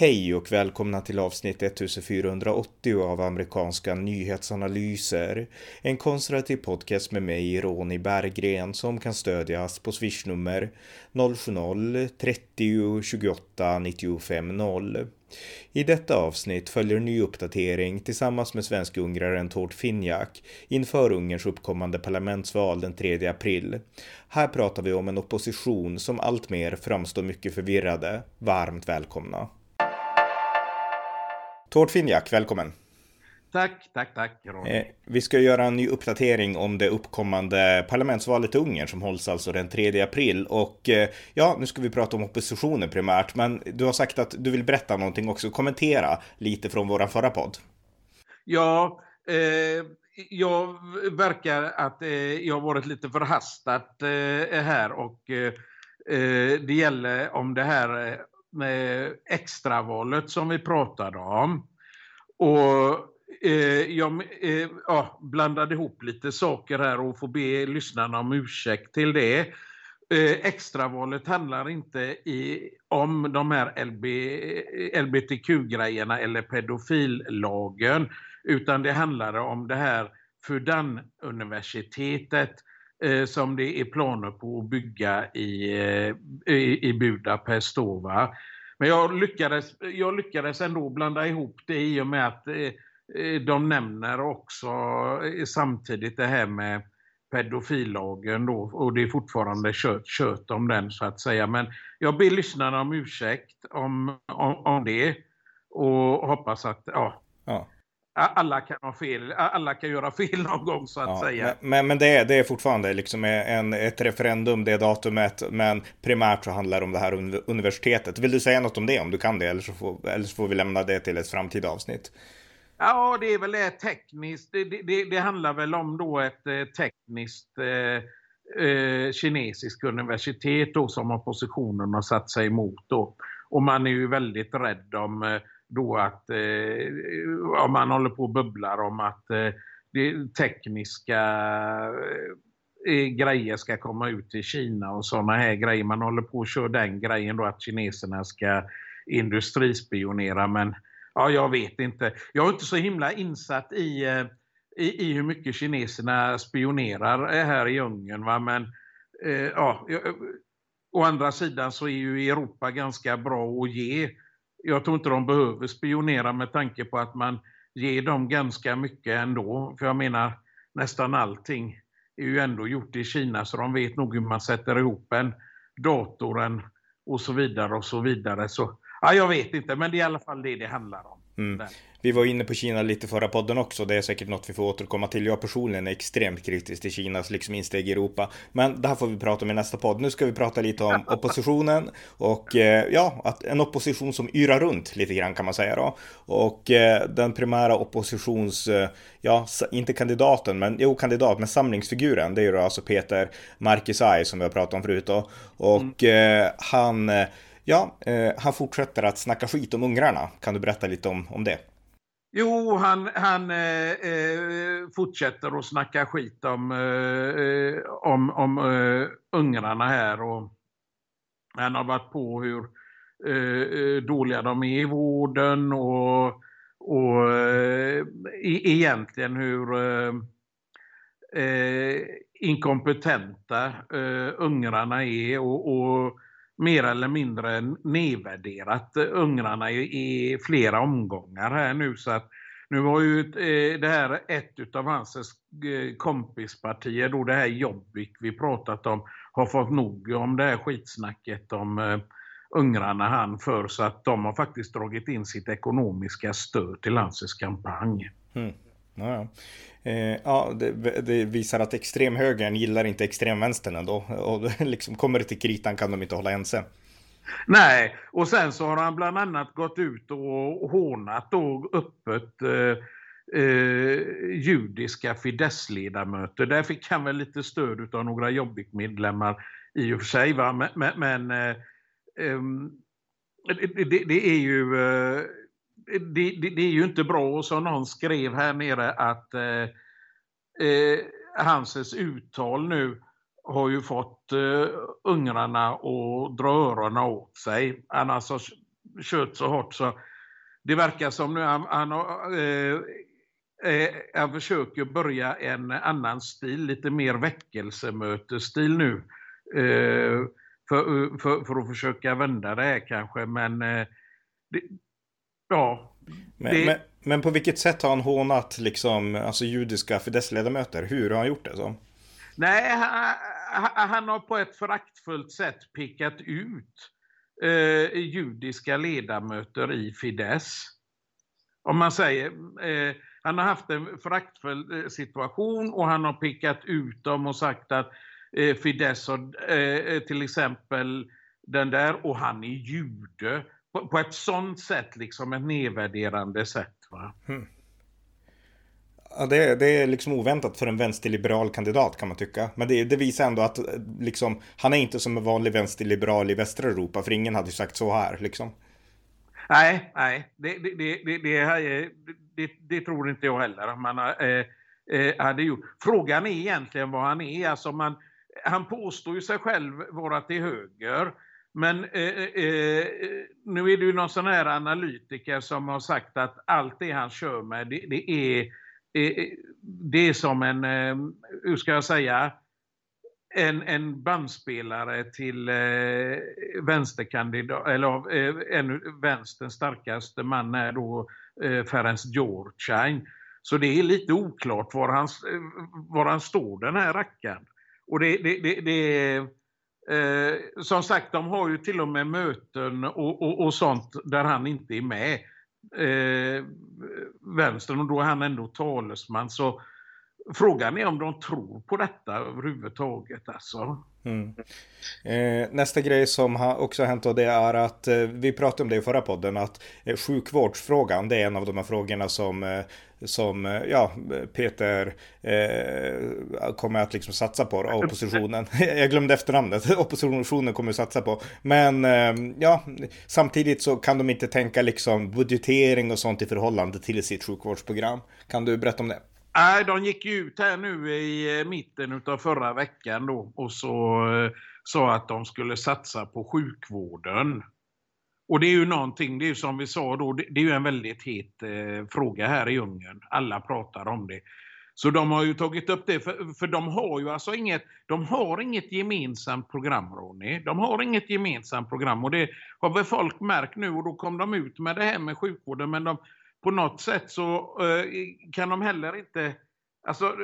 Hej och välkomna till avsnitt 1480 av amerikanska nyhetsanalyser. En konservativ podcast med mig, Ronny Berggren, som kan stödjas på swishnummer 070-30 28 95 0. I detta avsnitt följer en ny uppdatering tillsammans med svensk-ungraren Tord Finjak inför Ungerns uppkommande parlamentsval den 3 april. Här pratar vi om en opposition som alltmer framstår mycket förvirrade. Varmt välkomna! Tord Finjak, välkommen! Tack, tack, tack. Eh, vi ska göra en ny uppdatering om det uppkommande parlamentsvalet i Ungern som hålls alltså den 3 april. Och eh, ja, nu ska vi prata om oppositionen primärt, men du har sagt att du vill berätta någonting också, kommentera lite från våran förra podd. Ja, eh, jag verkar att eh, jag varit lite förhastat eh, här och eh, det gäller om det här med extravalet som vi pratade om. Och eh, jag eh, ja, blandade ihop lite saker här och får be lyssnarna om ursäkt till det. Eh, extravalet handlar inte i, om de här LB, LBTQ-grejerna eller pedofillagen utan det handlar om det här Fudan-universitetet eh, som det är planer på att bygga i, eh, i, i Budapest. Då, va? Men jag lyckades, jag lyckades ändå blanda ihop det i och med att eh, eh, de nämner också eh, samtidigt det här med pedofillagen då och det är fortfarande kött, kött om den så att säga. Men jag ber lyssnarna om ursäkt om, om, om det och hoppas att ja alla kan ha fel, alla kan göra fel någon gång så att ja, säga. Men, men det, är, det är fortfarande liksom en, ett referendum, det datumet, men primärt så handlar det om det här universitetet. Vill du säga något om det om du kan det eller så får, eller så får vi lämna det till ett framtida avsnitt? Ja, det är väl ett tekniskt. Det, det, det handlar väl om då ett eh, tekniskt eh, eh, kinesiskt universitet då som oppositionen har satt sig emot då. Och man är ju väldigt rädd om eh, då att eh, man håller på och bubblar om att eh, det tekniska eh, eh grejer ska komma ut till Kina och sådana här grejer. Man håller på och kör den grejen då att kineserna ska industrispionera men Ja, jag vet inte. Jag är inte så himla insatt i, eh, i, i hur mycket kineserna spionerar eh, här i Ungern. Va? Men eh, ja, å andra sidan så är ju Europa ganska bra att ge. Jag tror inte de behöver spionera med tanke på att man ger dem ganska mycket ändå. För jag menar, nästan allting är ju ändå gjort i Kina så de vet nog hur man sätter ihop en dator och så vidare och så vidare. Så Ja, jag vet inte, men det är i alla fall det det handlar om. Mm. Vi var inne på Kina lite förra podden också. Det är säkert något vi får återkomma till. Jag personligen är extremt kritisk till Kinas liksom insteg i Europa. Men det här får vi prata om i nästa podd. Nu ska vi prata lite om oppositionen och eh, ja, att en opposition som yrar runt lite grann kan man säga då. Och eh, den primära oppositions, eh, ja, inte kandidaten, men jo, kandidat, men samlingsfiguren, det är ju då alltså Peter Markisai som vi har pratat om förut då. Och mm. han Ja, eh, han fortsätter att snacka skit om ungrarna. Kan du berätta lite om, om det? Jo, han, han eh, eh fortsätter att snacka skit om, eh, eh, om, om eh, ungrarna här. Och han har varit på hur eh, eh dåliga de är i vården och, och eh, e-, egentligen hur inkompetenta ungrarna är. och, och mer eller mindre nedvärderat eh, ungrarna i, i flera omgångar här nu. Så att nu var ju eh, det här ett av hans eh, kompispartier, då det här Jobbik vi pratat om, har fått nog om det här skitsnacket om uh, ungrarna han för så att de har faktiskt dragit in sitt ekonomiska stöd till hans kampanj. Mm. Ja, ja. Eh, ja, det, det, visar att extremhögern gillar inte extremvänstern ändå. Och liksom kommer det till kritan kan de inte hålla ense. Nej, och sen så har han bland annat gått ut och hånat då öppet eh, eh, judiska Fidesz-ledamöter. Där fick han väl lite stöd av några Jobbik-medlemmar i och för sig. Va? Men, men, eh, ehm, det, det, det, är ju eh, det, det, det, är ju inte bra, och som någon skrev här nere, att eh, eh, Hanses uttal nu har ju fått eh, ungrarna att dra öronen åt sig. Han alltså kört så hårt så det verkar som nu han, han, eh, eh, han försöker börja en annan stil, lite mer väckelsemötesstil nu. Eh, för, för, för, att försöka vända det här kanske, men eh, det, ja. Men, det... men, men, på vilket sätt har han hånat liksom, alltså judiska Fidesz-ledamöter? Hur har han gjort det? Så? Nej, han, han har på ett föraktfullt sätt pekat ut eh, judiska ledamöter i Fidesz. Om man säger, eh, han har haft en föraktfull eh, situation och han har pekat ut dem och sagt att eh, Fidesz har eh, till exempel den där och han är jude. På, på ett sånt sätt, liksom ett nedvärderande sätt. Va? Hmm. Ja, det, det, är liksom oväntat för en vänsterliberal kandidat kan man tycka. Men det, det, visar ändå att liksom, han är inte som en vanlig vänsterliberal i västra Europa, för ingen hade ju sagt så här. Liksom. Nej, nej, det, det, det tror inte jag heller. Man eh, eh, hade gjort. Frågan är egentligen vad han är. Alltså man, han påstår ju sig själv vara till höger. Men eh, eh, eh, nu är det ju någon sån här analytiker som har sagt att allt det han kör med, det, det är eh, eh, det är som en, eh, hur ska jag säga, en, en bandspelare till eh, vänsterkandidat, eller eh, en vänsterns starkaste man är då eh, Ferenc Gyurcsány. Så det är lite oklart var han, var han står den här rackaren. Och det, det, det, det eh, som sagt, de har ju till och med möten och, och, och sånt där han inte är med eh, vänstern och då är han ändå talesman. Så frågan är om de tror på detta överhuvudtaget. Alltså. Mm. Eh, nästa grej som ha också hänt och det är att eh, vi pratade om det i förra podden att eh, sjukvårdsfrågan det är en av de här frågorna som eh, som eh, ja, Peter eh, kommer att liksom satsa på oppositionen. Jag glömde efternamnet. Oppositionen kommer att satsa på. Men eh, ja, samtidigt så kan de inte tänka liksom budgetering och sånt i förhållande till sitt sjukvårdsprogram. Kan du berätta om det? Nej, de gick ju ut här nu i eh, mitten av förra veckan då och så eh, sa att de skulle satsa på sjukvården. Och det är ju någonting, det är ju som vi sa då, det, är ju en väldigt het eh, fråga här i Ungern. Alla pratar om det. Så de har ju tagit upp det, för, för de har ju alltså inget, de har inget gemensamt program Ronny. De har inget gemensamt program och det har väl folk märkt nu och då kom de ut med det här med sjukvården men de, på något sätt så eh, kan de heller inte, alltså eh,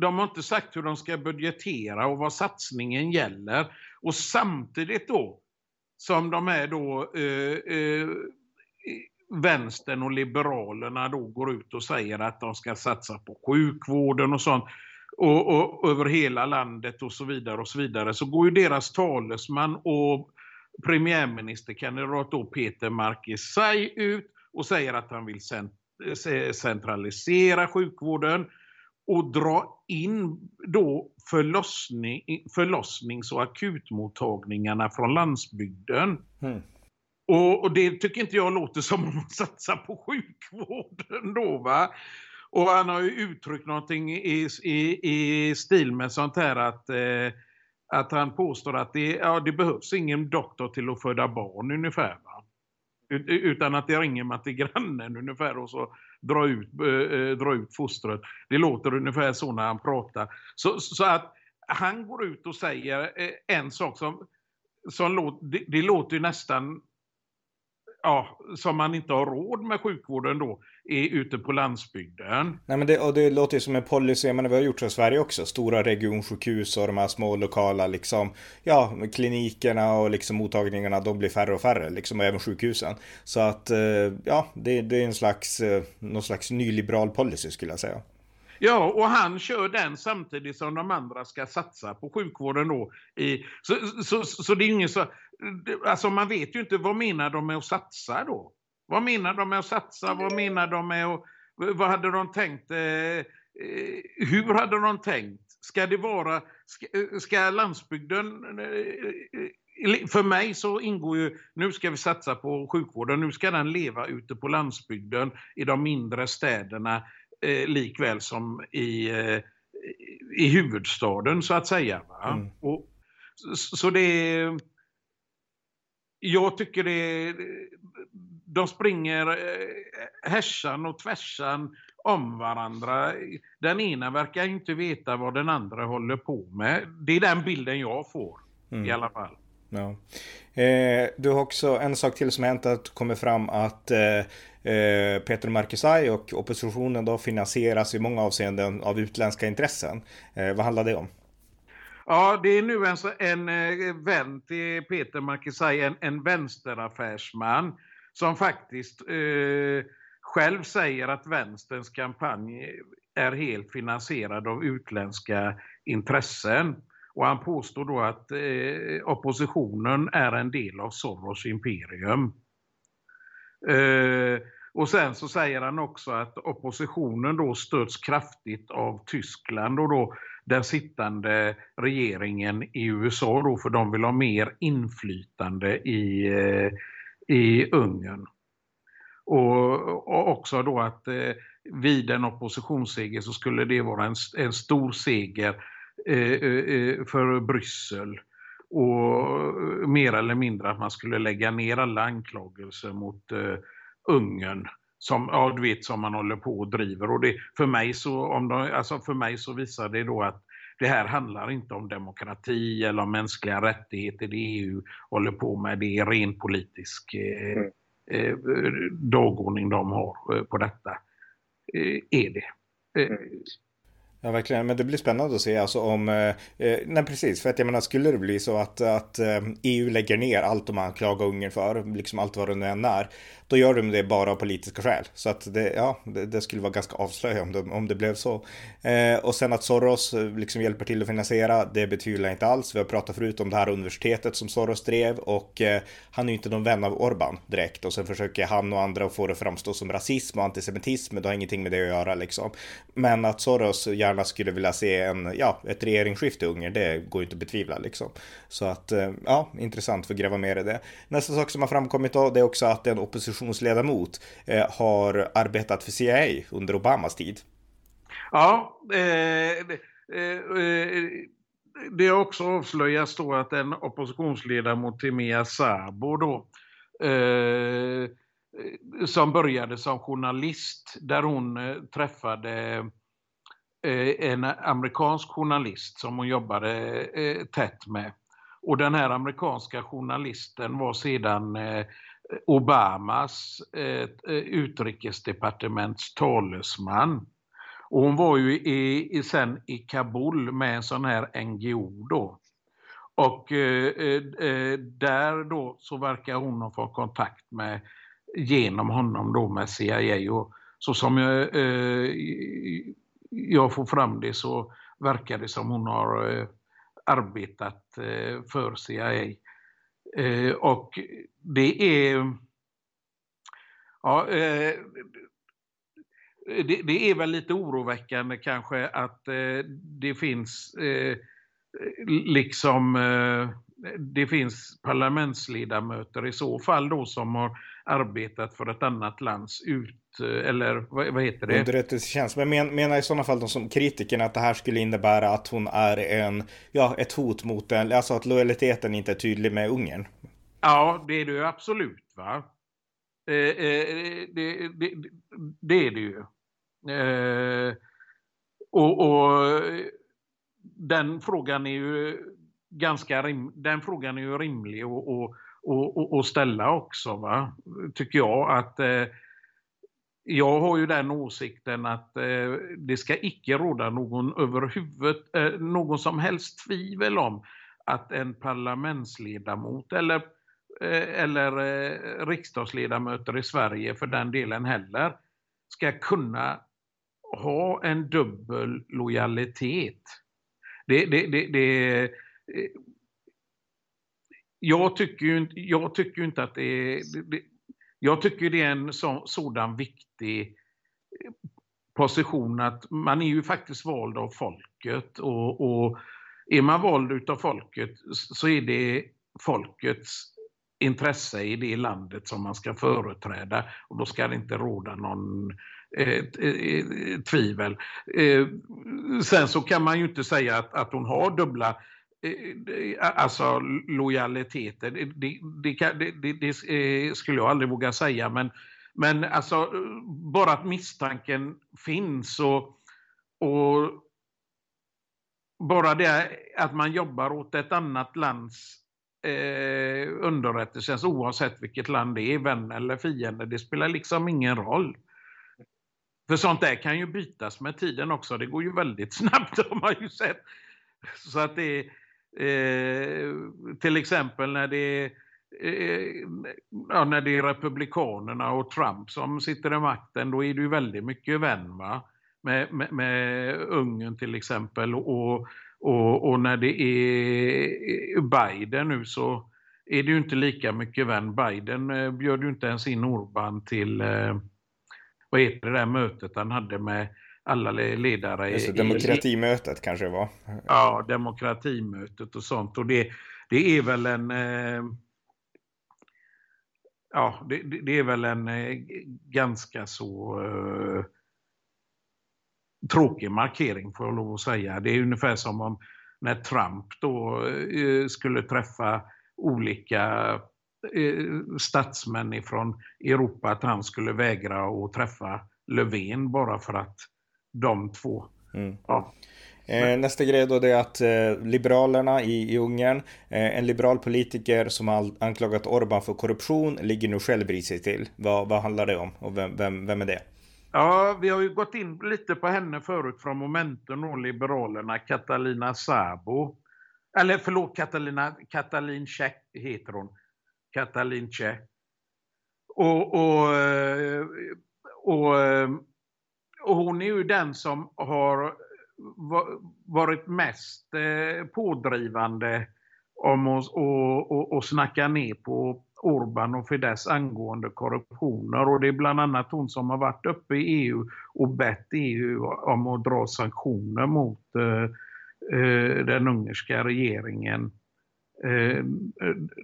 de har inte sagt hur de ska budgetera och vad satsningen gäller. Och samtidigt då som de är då eh, eh, vänstern och liberalerna då går ut och säger att de ska satsa på sjukvården och sånt. Och, och, över hela landet och så vidare och så vidare. Så går ju deras talesman och premiärministerkandidat då Peter Markisaj ut och säger att han vill centralisera sjukvården och dra in då förlossning, förlossnings och akutmottagningarna från landsbygden. Mm. Och, och, det tycker inte jag låter som om man satsar på sjukvården då va. Och han har ju uttryckt någonting i, i, i stil med sånt här att, eh, att han påstår att det, ja, det behövs ingen doktor till att föda barn ungefär. Utan att det ringer man till grannen ungefär och så dra ut, eh, eh dra ut fostret. Det låter ungefär så när han pratar. Så, så att han går ut och säger eh, en sak som, som låter, det, det låter nästan ja, som man inte har råd med sjukvården då, är ute på landsbygden. Nej men det, och det låter ju som en policy, men vi har gjort så i Sverige också. Stora regionsjukhus och de här små lokala liksom, ja, klinikerna och liksom mottagningarna, de blir färre och färre, liksom, och även sjukhusen. Så att, eh, ja, det, det är en slags, eh, någon slags nyliberal policy skulle jag säga. Ja, och han kör den samtidigt som de andra ska satsa på sjukvården då. I, så, så, så, det är ingen så... Alltså man vet ju inte, vad menar de med att satsa då? Vad menar de med att satsa? Vad menar de med att... Vad hade de tänkt? Eh, eh hur hade de tänkt? Ska det vara... Ska, ska landsbygden... Eh, eh, för mig så ingår ju, nu ska vi satsa på sjukvården, nu ska den leva ute på landsbygden i de mindre städerna eh, likväl som i, eh, i huvudstaden så att säga. Mm. Och, så, så det jag tycker det de springer eh, härsan och tvärsan om varandra. Den ena verkar inte veta vad den andra håller på med. Det är den bilden jag får mm. i alla fall. Ja. Eh, du har också en sak till som hänt att kommer fram att eh, eh, Peter Markisaj och oppositionen då finansieras i många avseenden av utländska intressen. Eh, vad handlar det om? Ja, det är nu en, en eh, vän till Peter Markisaj, en, en vänsteraffärsman som faktiskt eh, själv säger att vänsterns kampanj är helt finansierad av utländska intressen. Och han påstår då att eh, oppositionen är en del av Soros imperium. Eh, och sen så säger han också att oppositionen då stöds kraftigt av Tyskland och då den sittande regeringen i USA då för de vill ha mer inflytande i, eh, i Ungern. Och, och också då att eh, vid en oppositionsseger så skulle det vara en, en stor seger eh, eh, för Bryssel. Och eh, mer eller mindre att man skulle lägga ner alla anklagelser mot eh, Ungern som, ja, du vet, som man håller på och driver. Och det, för, mig så, om de, alltså för mig så visar det då att det här handlar inte om demokrati eller om mänskliga rättigheter. Det EU håller på med, det är ren politisk eh, mm. eh, dagordning de har eh, på detta. Eh, är det. Eh, mm. Ja, verkligen. Men det blir spännande att se alltså om, eh, eh, nej precis, för att jag menar skulle det bli så att, att eh, EU lägger ner allt de anklagar Ungern för, liksom allt vad det nu än är, då gör de det bara av politiska skäl. Så att det, ja, det, det skulle vara ganska avslöjande om det, om det blev så. Eh, och sen att Soros eh, liksom hjälper till att finansiera, det betvivlar jag inte alls. Vi har pratat förut om det här universitetet som Soros drev och eh, han är ju inte någon vän av Orban direkt och sen försöker han och andra få det att framstå som rasism och antisemitism, men det har ingenting med det att göra liksom. Men att Soros gärna skulle vilja se en, ja, ett regeringsskifte i Ungern, det går ju inte att betvivla liksom. Så att, eh, ja, intressant för att gräva mer i det. Nästa sak som har framkommit då, det är också att en oppositionsledamot eh, har arbetat för CIA under Obamas tid. Ja, eh, eh, eh, det har också avslöjats då att en oppositionsledamot, Timea Sabo då, eh, eh som började som journalist där hon eh, träffade eh, Eh, en amerikansk journalist som hon jobbade eh, tätt med. Och den här amerikanska journalisten var sedan eh, Obamas utrikesdepartements talesman. Och hon var ju i, i, sen i Kabul med en sån här NGO då. Och eh, eh, där då så verkar hon ha fått kontakt med genom honom då med CIA. Och så som jag, eh, jag får fram det så verkar det som hon har eh, arbetat eh, för CIA. Eh, och det är... Ja, eh, det, det, är väl lite oroväckande kanske att eh, det finns eh, liksom eh, det finns parlamentsledamöter i så fall då som har arbetat för ett annat lands ut eller vad, heter det? Underrättelsetjänst. Men men, menar i sådana fall de som kritikerna att det här skulle innebära att hon är en, ja, ett hot mot den, alltså att lojaliteten inte är tydlig med Ungern? Ja, det är det ju absolut va. Eh, eh, det, det, det, är det ju. Eh, och, och, den frågan är ju ganska rim, den frågan är ju rimlig att ställa också va. Tycker jag att eh, jag har ju den åsikten att eh, det ska icke råda någon överhuvud, eh, någon som helst tvivel om att en parlamentsledamot eller Eh, eller eh, riksdagsledamöter i Sverige för den delen heller, ska kunna ha en dubbel lojalitet. Det, det, det, det eh, jag, tycker ju, jag tycker inte att det är... Det, jag tycker det är en så, sådan viktig eh, position att man är ju faktiskt vald av folket och, och är man vald av folket så är det folkets intresse i det landet som man ska företräda och då ska det inte råda någon eh, eh, eh tvivel. Eh, sen så kan man ju inte säga att, att hon har dubbla Eh, eh, alltså lojaliteter. Det, det, det, det, eh, skulle jag aldrig våga säga men, men alltså bara att misstanken finns och, och bara det att man jobbar åt ett annat lands eh, underrättelsetjänst oavsett vilket land det är, vän eller fiende, det spelar liksom ingen roll. För sånt där kan ju bytas med tiden också, det går ju väldigt snabbt har man ju sett. Så att det eh, till exempel när det är eh, ja, när det är Republikanerna och Trump som sitter i makten, då är det ju väldigt mycket vän va? Med, med, med Ungern till exempel och och, och, när det är Biden nu så är det ju inte lika mycket vän. Biden eh, bjöd ju inte ens in Orban till, eh, vad heter det där mötet han hade med alla ledare. Just det, demokratimötet kanske det var. Ja, demokratimötet och sånt. Och det, det är väl en... Eh, ja, det, det, är väl en ganska så tråkig markering får jag lov att säga. Det är ungefär som om när Trump då eh, skulle träffa olika eh, statsmän från Europa att han skulle vägra att träffa Löfven bara för att de två mm. ja, Eh, nästa grej då det är att eh, Liberalerna i, i Ungern, eh, en liberal politiker som har anklagat Orban för korruption, ligger nu själv risigt till. Vad, vad handlar det om och vem, vem, vem är det? Ja, vi har ju gått in lite på henne förut från Momentum och Liberalerna, Catalina Sabo. Eller förlåt, Catalina, Katalin Czech heter hon. Katalin Czech. Och, och, eh, och, eh, och hon är ju den som har varit mest eh, pådrivande om att och, och, och snacka ner på Orban och Fidesz angående korruptioner. Och det är bland annat hon som har varit uppe i EU och bett EU om att dra sanktioner mot eh, eh, den ungerska regeringen eh,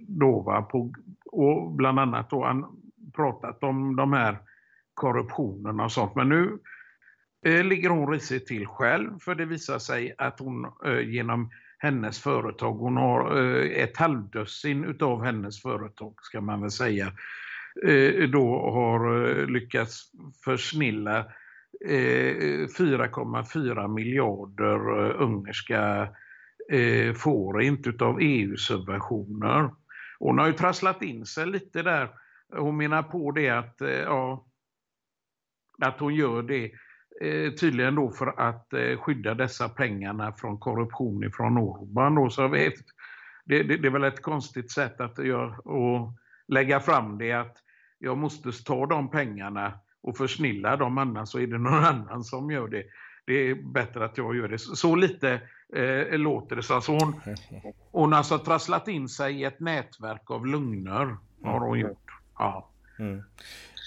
då va, på, och bland annat då han pratat om de här korruptionerna och sånt. Men nu eh, Eh, ligger hon risigt till själv för det visar sig att hon eh, genom hennes företag. Hon har eh, ett halvdussin utav hennes företag ska man väl säga. Då har lyckats försnilla 4,4 miljarder ungerska forint utav EU-subventioner. Hon har ju trasslat in sig lite där. Hon menar på det att, ja, att hon gör det eh, tydligen då för att eh, skydda dessa pengarna från korruption ifrån Orban. Då, så det, det, det, är väl ett konstigt sätt att, göra, att lägga fram det att jag måste ta de pengarna och försnilla dem annars så är det någon annan som gör det. Det är bättre att jag gör det. Så lite eh, låter det. Så alltså hon, hon har alltså trasslat in sig i ett nätverk av lugner. Har hon gjort. Ja. Mm.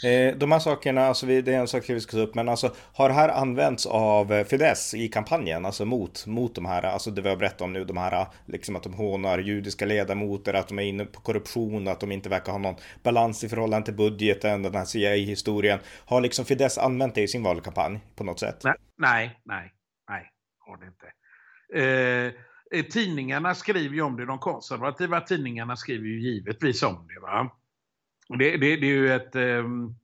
Eh, de här sakerna, alltså det är en sak vi ska ta upp, men alltså har det här använts av eh, Fidesz i kampanjen, alltså mot, mot de här, alltså det vi har berättat om nu, de här, liksom att de hånar judiska ledamöter, att de är inne på korruption, att de inte verkar ha någon balans i förhållande till budgeten, den här CIA-historien. Har liksom Fidesz använt det i sin valkampanj på något sätt? Nej, nej, nej, nej har det inte. Eh, eh, tidningarna skriver ju om det, de konservativa tidningarna skriver ju givetvis om det. Va? Det, det, det, är ju ett ehm,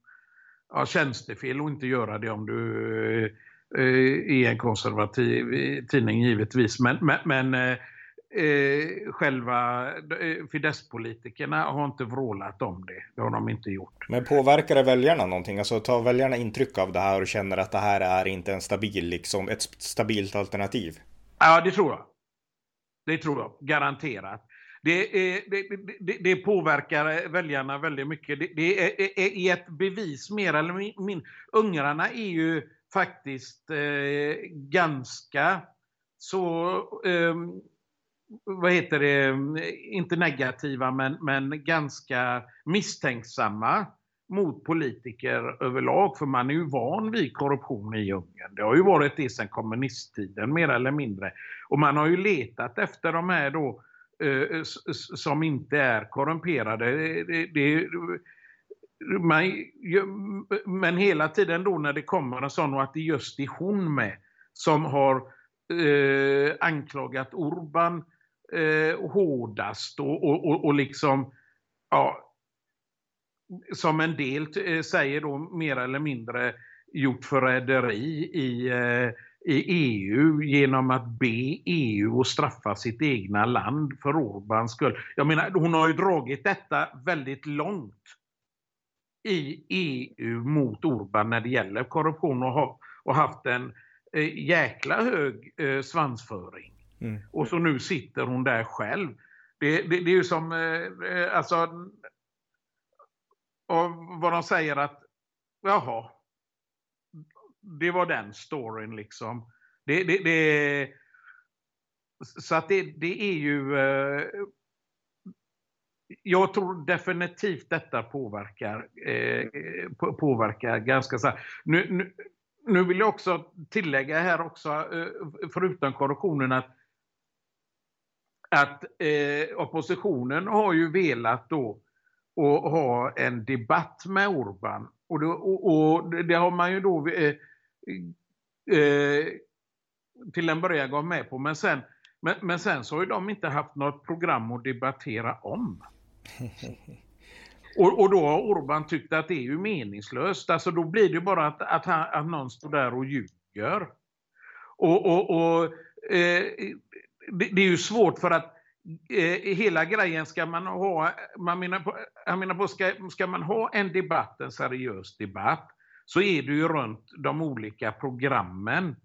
ja, tjänstefel att inte göra det om du eh, är en konservativ tidning givetvis. Men, men, men eh, eh själva eh, Fidesz-politikerna har inte vrålat om det. Det har de inte gjort. Men påverkar det väljarna någonting? Alltså tar väljarna intryck av det här och känner att det här är inte en stabil, liksom, ett stabilt alternativ? Ja, det tror jag. Det tror jag, garanterat. Det, är, det, det, det, påverkar eh, väljarna väldigt mycket. Det, är, är, ett bevis mer eller mindre. Ungrarna är ju faktiskt eh, ganska så, eh, vad heter det, eh, inte negativa men, men ganska misstänksamma mot politiker överlag, för man är ju van vid korruption i Ungern. Det har ju varit det sedan kommunisttiden mer eller mindre. Och man har ju letat efter de här då Eh, Eh, som inte är korrumperade. Det, det, man, men hela tiden då när det kommer en sån och att det just är hon med som har eh, anklagat Orban eh, hårdast och, och, och, och liksom, ja, som en del eh, säger då mer eller mindre gjort förräderi i, eh, i EU genom att be EU att straffa sitt egna land för Orbans skull. Jag menar, hon har ju dragit detta väldigt långt i EU mot Orban när det gäller korruption och, ha, och haft en eh, jäkla hög eh, svansföring. Mm. Och så nu sitter hon där själv. Det, det, det är ju som, eh, alltså, och vad de säger att, jaha, det var den storyn liksom. Det, det, det, så att det, det är ju... Eh, jag tror definitivt detta påverkar, eh, påverkar ganska så nu, nu, nu, vill jag också tillägga här också, eh, förutom korruptionen, att, att eh, oppositionen har ju velat då och ha en debatt med Orban. Och det, och, och det har man ju då eh, eh, till en början gått med på. Men sen, men, men sen så har ju de inte haft något program att debattera om. Och, och, då har Orban tyckt att det är ju meningslöst. Alltså då blir det bara att, att, han, att någon står där och ljuger. Och, och, och eh, det, det, är ju svårt för att eh, hela grejen ska man ha, man menar på, jag menar på ska, ska man ha en debatt, en seriös debatt, så är det ju runt de olika programmen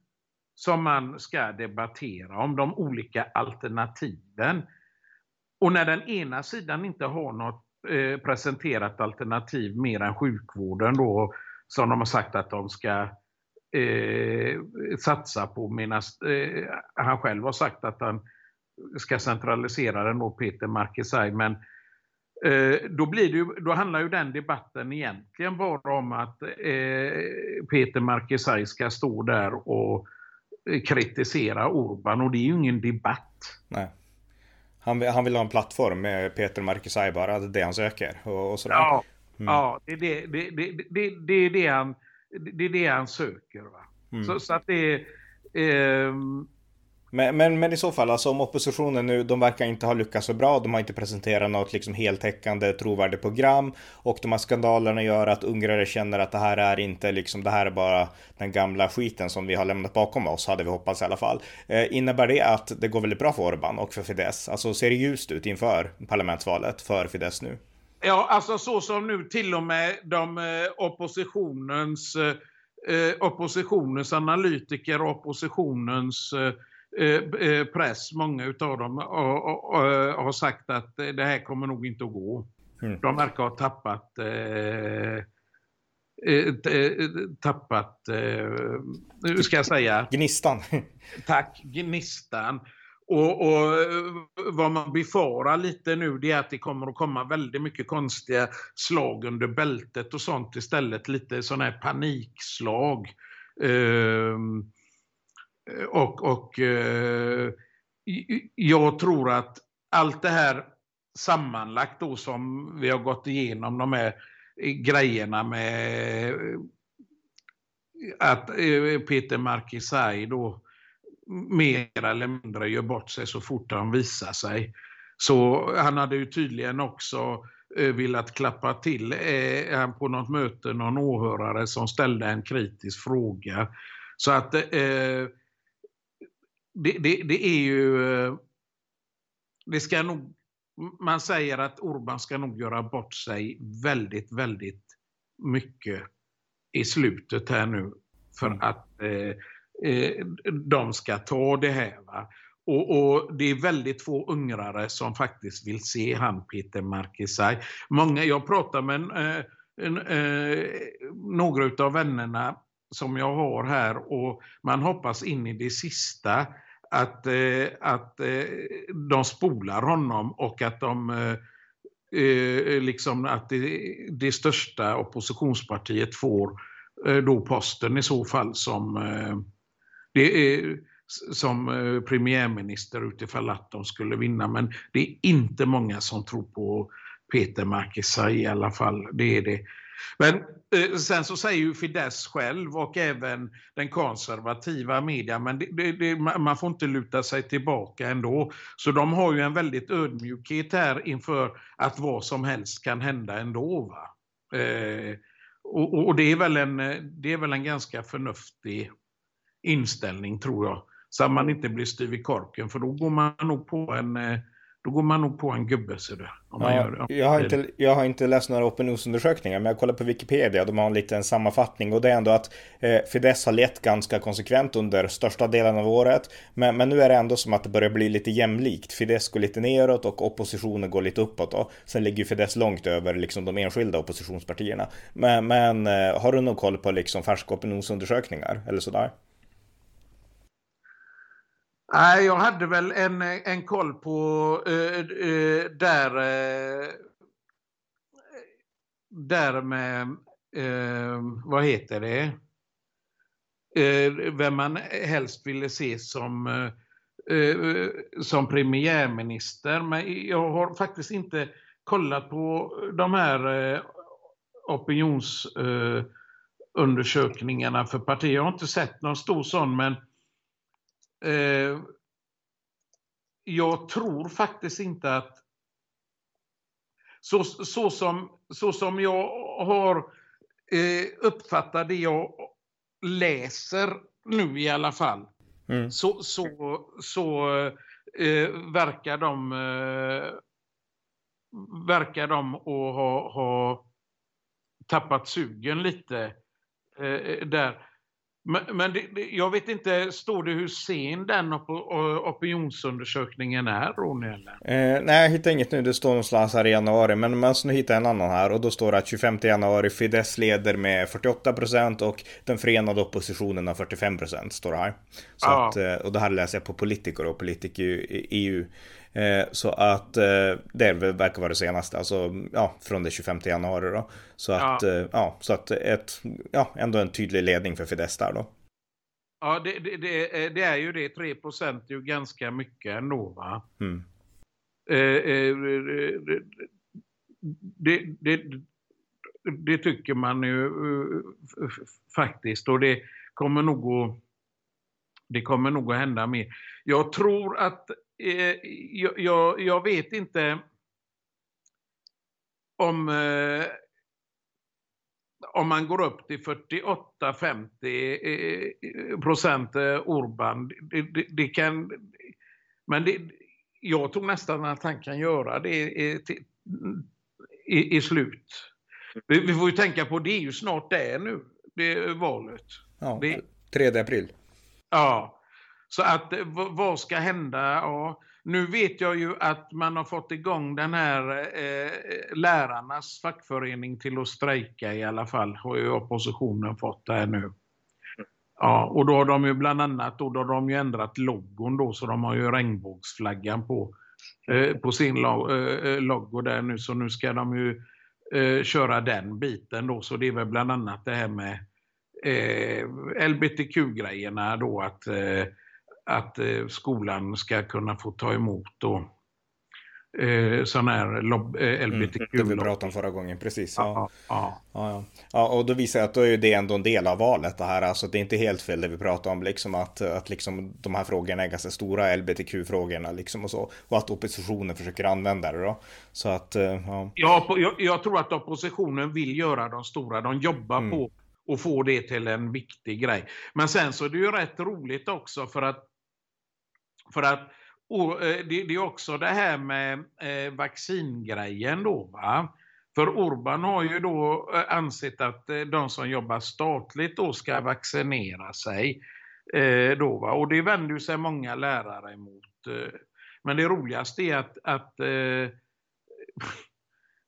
som man ska debattera om, de olika alternativen. Och när den ena sidan inte har något eh, presenterat alternativ mer än sjukvården då, som de har sagt att de ska eh, satsa på, medan eh, han själv har sagt att han ska centralisera den då, Peter Markesaj, men Eh, då, blir det ju, då handlar ju den debatten egentligen bara om att eh, Peter Markesaj ska stå där och eh, kritisera Orban och det är ju ingen debatt. Nej. Han vill, han vill ha en plattform med Peter Markesaj bara, det är det han söker. Och, och sådär. Ja, mm. ja det, det, det, det, det, det, är det, han, det är det han söker. Va? Mm. Så, så, att det är... Eh, men, men, men, i så fall, alltså om oppositionen nu, de verkar inte ha lyckats så bra. De har inte presenterat något liksom heltäckande trovärdigt program och de här skandalerna gör att ungrare känner att det här är inte liksom, det här är bara den gamla skiten som vi har lämnat bakom oss, hade vi hoppats i alla fall. Eh, innebär det att det går väldigt bra för Orbán och för Fidesz? Alltså ser det ljust ut inför parlamentsvalet för Fidesz nu? Ja, alltså så som nu till och med de eh, oppositionens eh, eh oppositionens analytiker och oppositionens eh, press, många utav dem, har sagt att det här kommer nog inte att gå. Mm. De verkar ha tappat eh, tappat, hur ska jag säga? Gnistan. Tack, gnistan. Och, och, vad man befarar lite nu det är att det kommer att komma väldigt mycket konstiga slag under bältet och sånt istället. Lite sådana här panikslag. Um, Eh, och, och eh, jag tror att allt det här sammanlagt då som vi har gått igenom de här eh, grejerna med eh, att Peter Markisai då mer eller mindre gör bort sig så fort han visar sig. Så han hade ju tydligen också velat klappa till han på något möte någon åhörare som ställde en kritisk fråga. Så att eh, det, det, det, är ju... Det ska nog, man säger att Orban ska nog göra bort sig väldigt, väldigt mycket i slutet här nu för mm. att eh, eh, de ska ta det här. Va? Och, och, det är väldigt få ungrare som faktiskt vill se han Peter Markisaj. Många, jag pratar med eh, en, eh, några av vännerna som jag har här och man hoppas in i det sista att, eh, att eh, de spolar honom och att de eh, eh liksom att det, det största oppositionspartiet får eh, då posten i så fall som, eh, det är, som premiärminister utifall att de skulle vinna. Men det är inte många som tror på Peter Markisaj i alla fall. Det är det. Men eh, sen så säger ju Fidesz själv och även den konservativa media, men det, det, det, man får inte luta sig tillbaka ändå. Så de har ju en väldigt ödmjukhet här inför att vad som helst kan hända ändå. Va? Eh, och, och det, är väl en, det är väl en ganska förnuftig inställning tror jag. Så att man inte blir styv i korken, för då går man nog på en eh, då går man nog på en gubbe så det, om ja, gör det. Jag har, inte, jag har inte läst några opinionsundersökningar men jag kollar på Wikipedia. De har en liten sammanfattning och det är ändå att eh, Fidesz har lett ganska konsekvent under största delen av året. Men, men nu är det ändå som att det börjar bli lite jämlikt. Fidesz går lite neråt och oppositionen går lite uppåt. Då. Sen ligger Fidesz långt över liksom, de enskilda oppositionspartierna. Men, men eh, har du någon koll på liksom, färska opinionsundersökningar eller sådär? Nej, jag hade väl en, en koll på uh, uh, där, uh, där med, vad heter det, vem man helst ville se som, som premiärminister. Men jag har faktiskt inte kollat på de här opinionsundersökningarna för partier. Jag har inte sett någon stor sån, men Eh, jag tror faktiskt inte att så, så, som, så som jag har eh, uppfattat det jag läser nu i alla fall mm. så, så, så eh, verkar de eh, verkar de att ha, ha tappat sugen lite eh, där. Men, men det, det, jag vet inte, står det hur sen den op opinionsundersökningen är, Ronny? Eh, nej, jag hittar inget nu. Det står någonstans här i januari. Men alltså, nu hittar en annan här och då står det att 25 januari Fidesz leder med 48 procent och den förenade oppositionen har 45 procent, står det här. Så ja. att, eh, och det här läser jag på Politiker och Politiker EU. Eh, så att eh, det verkar vara det senaste, alltså ja, från det 25 januari då. Så att, ja. Eh, ja, så att ett, ja, ändå en tydlig ledning för Fidesz där då. Ja, det, det, det, det är ju det. 3 är ju ganska mycket ändå va? Mm. det, det, det, tycker man ju faktiskt och det kommer nog att det kommer nog att hända mer. Jag tror att eh, jag, jag, vet inte om, eh, om man går upp till 48-50 eh, procent eh, Orban. Det, det, det, kan, men det, jag tror nästan att han kan göra det i, i, i slut. Vi, vi, får ju tänka på det är ju snart det nu, det valet. Ja, det, 3 april. Ja, så att eh, vad ska hända? Ja, nu vet jag ju att man har fått igång den här eh, lärarnas fackförening till att strejka i alla fall. Har ju oppositionen fått det här nu. Ja, och då har de ju bland annat då, då har de ju ändrat logon då så de har ju regnbågsflaggan på, eh, på sin lo eh, eh, logo där nu så nu ska de ju eh, köra den biten då så det är väl bland annat det här med eh, LBTQ-grejerna då att eh, att eh, skolan ska kunna få ta emot då eh, sån här lob, eh, LBTQ. Mm, det vi pratade om förra gången, precis. Ja. Ja, ja. ja, ja. och då visar jag att då är det ändå en del av valet det här. Alltså det är inte helt fel det vi pratar om, liksom att, att liksom de här frågorna är ganska stora, LBTQ-frågorna liksom och så. Och att oppositionen försöker använda det då. Så att, eh, ja. ja jag, jag, tror att oppositionen vill göra de stora, de jobbar mm. på att få det till en viktig grej. Men sen så är det ju rätt roligt också för att för att och, eh, det, är också det här med eh, vaccingrejen då va. För Orban har ju då eh, ansett att eh, de som jobbar statligt då ska vaccinera sig. Då, va? Och det vänder sig många lärare emot. Men det roligaste är att, att,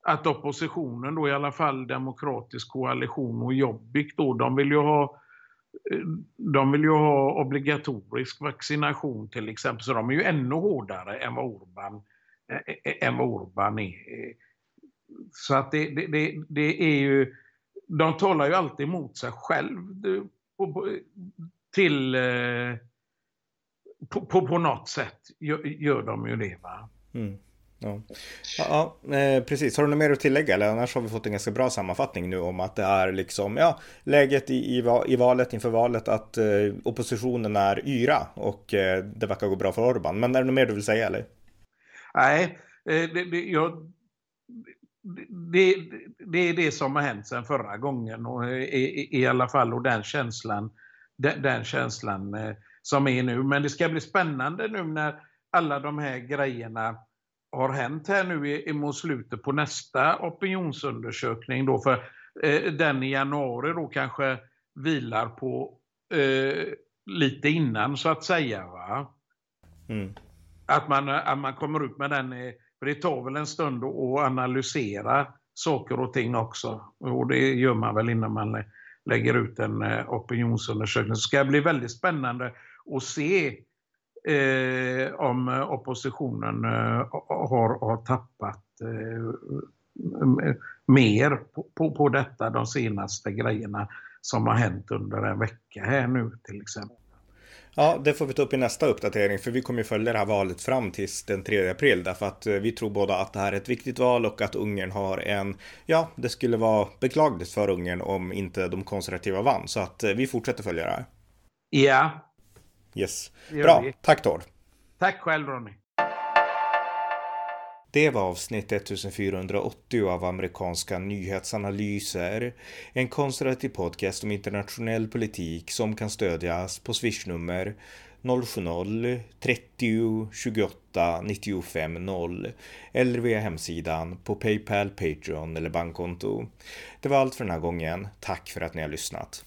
att oppositionen då i alla fall Demokratisk koalition och Jobbik då, de vill ju ha de vill ju ha obligatorisk vaccination till exempel, så de är ju ännu hårdare än vad Orban, eh, eh, än vad Orban är. Så att det, det, det, det är ju, de talar ju alltid emot sig själv till, eh, på, på, på något sätt gör, gör de ju det. Va? Mm. Ja, ja, ja, eh, precis. Har du något mer att tillägga? Eller annars har vi fått en ganska bra sammanfattning nu om att det är liksom, ja, läget i, i, i valet inför valet att eh, oppositionen är yra och eh, det verkar gå bra för Orban. Men är det något mer du vill säga eller? Nej, eh, det, det, jag, det, det, är det som har hänt sedan förra gången och eh, i, i alla fall och den känslan, den, den känslan eh, som är nu. Men det ska bli spännande nu när alla de här grejerna har hänt här nu mot slutet på nästa opinionsundersökning då för eh, den i januari då kanske vilar på eh, lite innan så att säga. Va? Mm. Att, man, att man kommer ut med den, för det tar väl en stund att analysera saker och ting också. Och det gör man väl innan man lägger ut en eh, opinionsundersökning. Så ska det bli väldigt spännande att se eh, om oppositionen eh, har, har tappat eh, mer på, på, på detta, de senaste grejerna som har hänt under en vecka här nu till exempel. Ja, det får vi ta upp i nästa uppdatering för vi kommer ju följa det här valet fram tills den 3 april därför att eh, vi tror båda att det här är ett viktigt val och att Ungern har en, ja, det skulle vara beklagligt för Ungern om inte de konservativa vann så att eh, vi fortsätter följa det här. Ja, Yes. Bra, tack Tord. Tack själv Ronny. Det var avsnitt 1480 av amerikanska nyhetsanalyser. En konservativ podcast om internationell politik som kan stödjas på swishnummer 070-30 28 95 0 eller via hemsidan på Paypal, Patreon eller bankkonto. Det var allt för den här gången. Tack för att ni har lyssnat.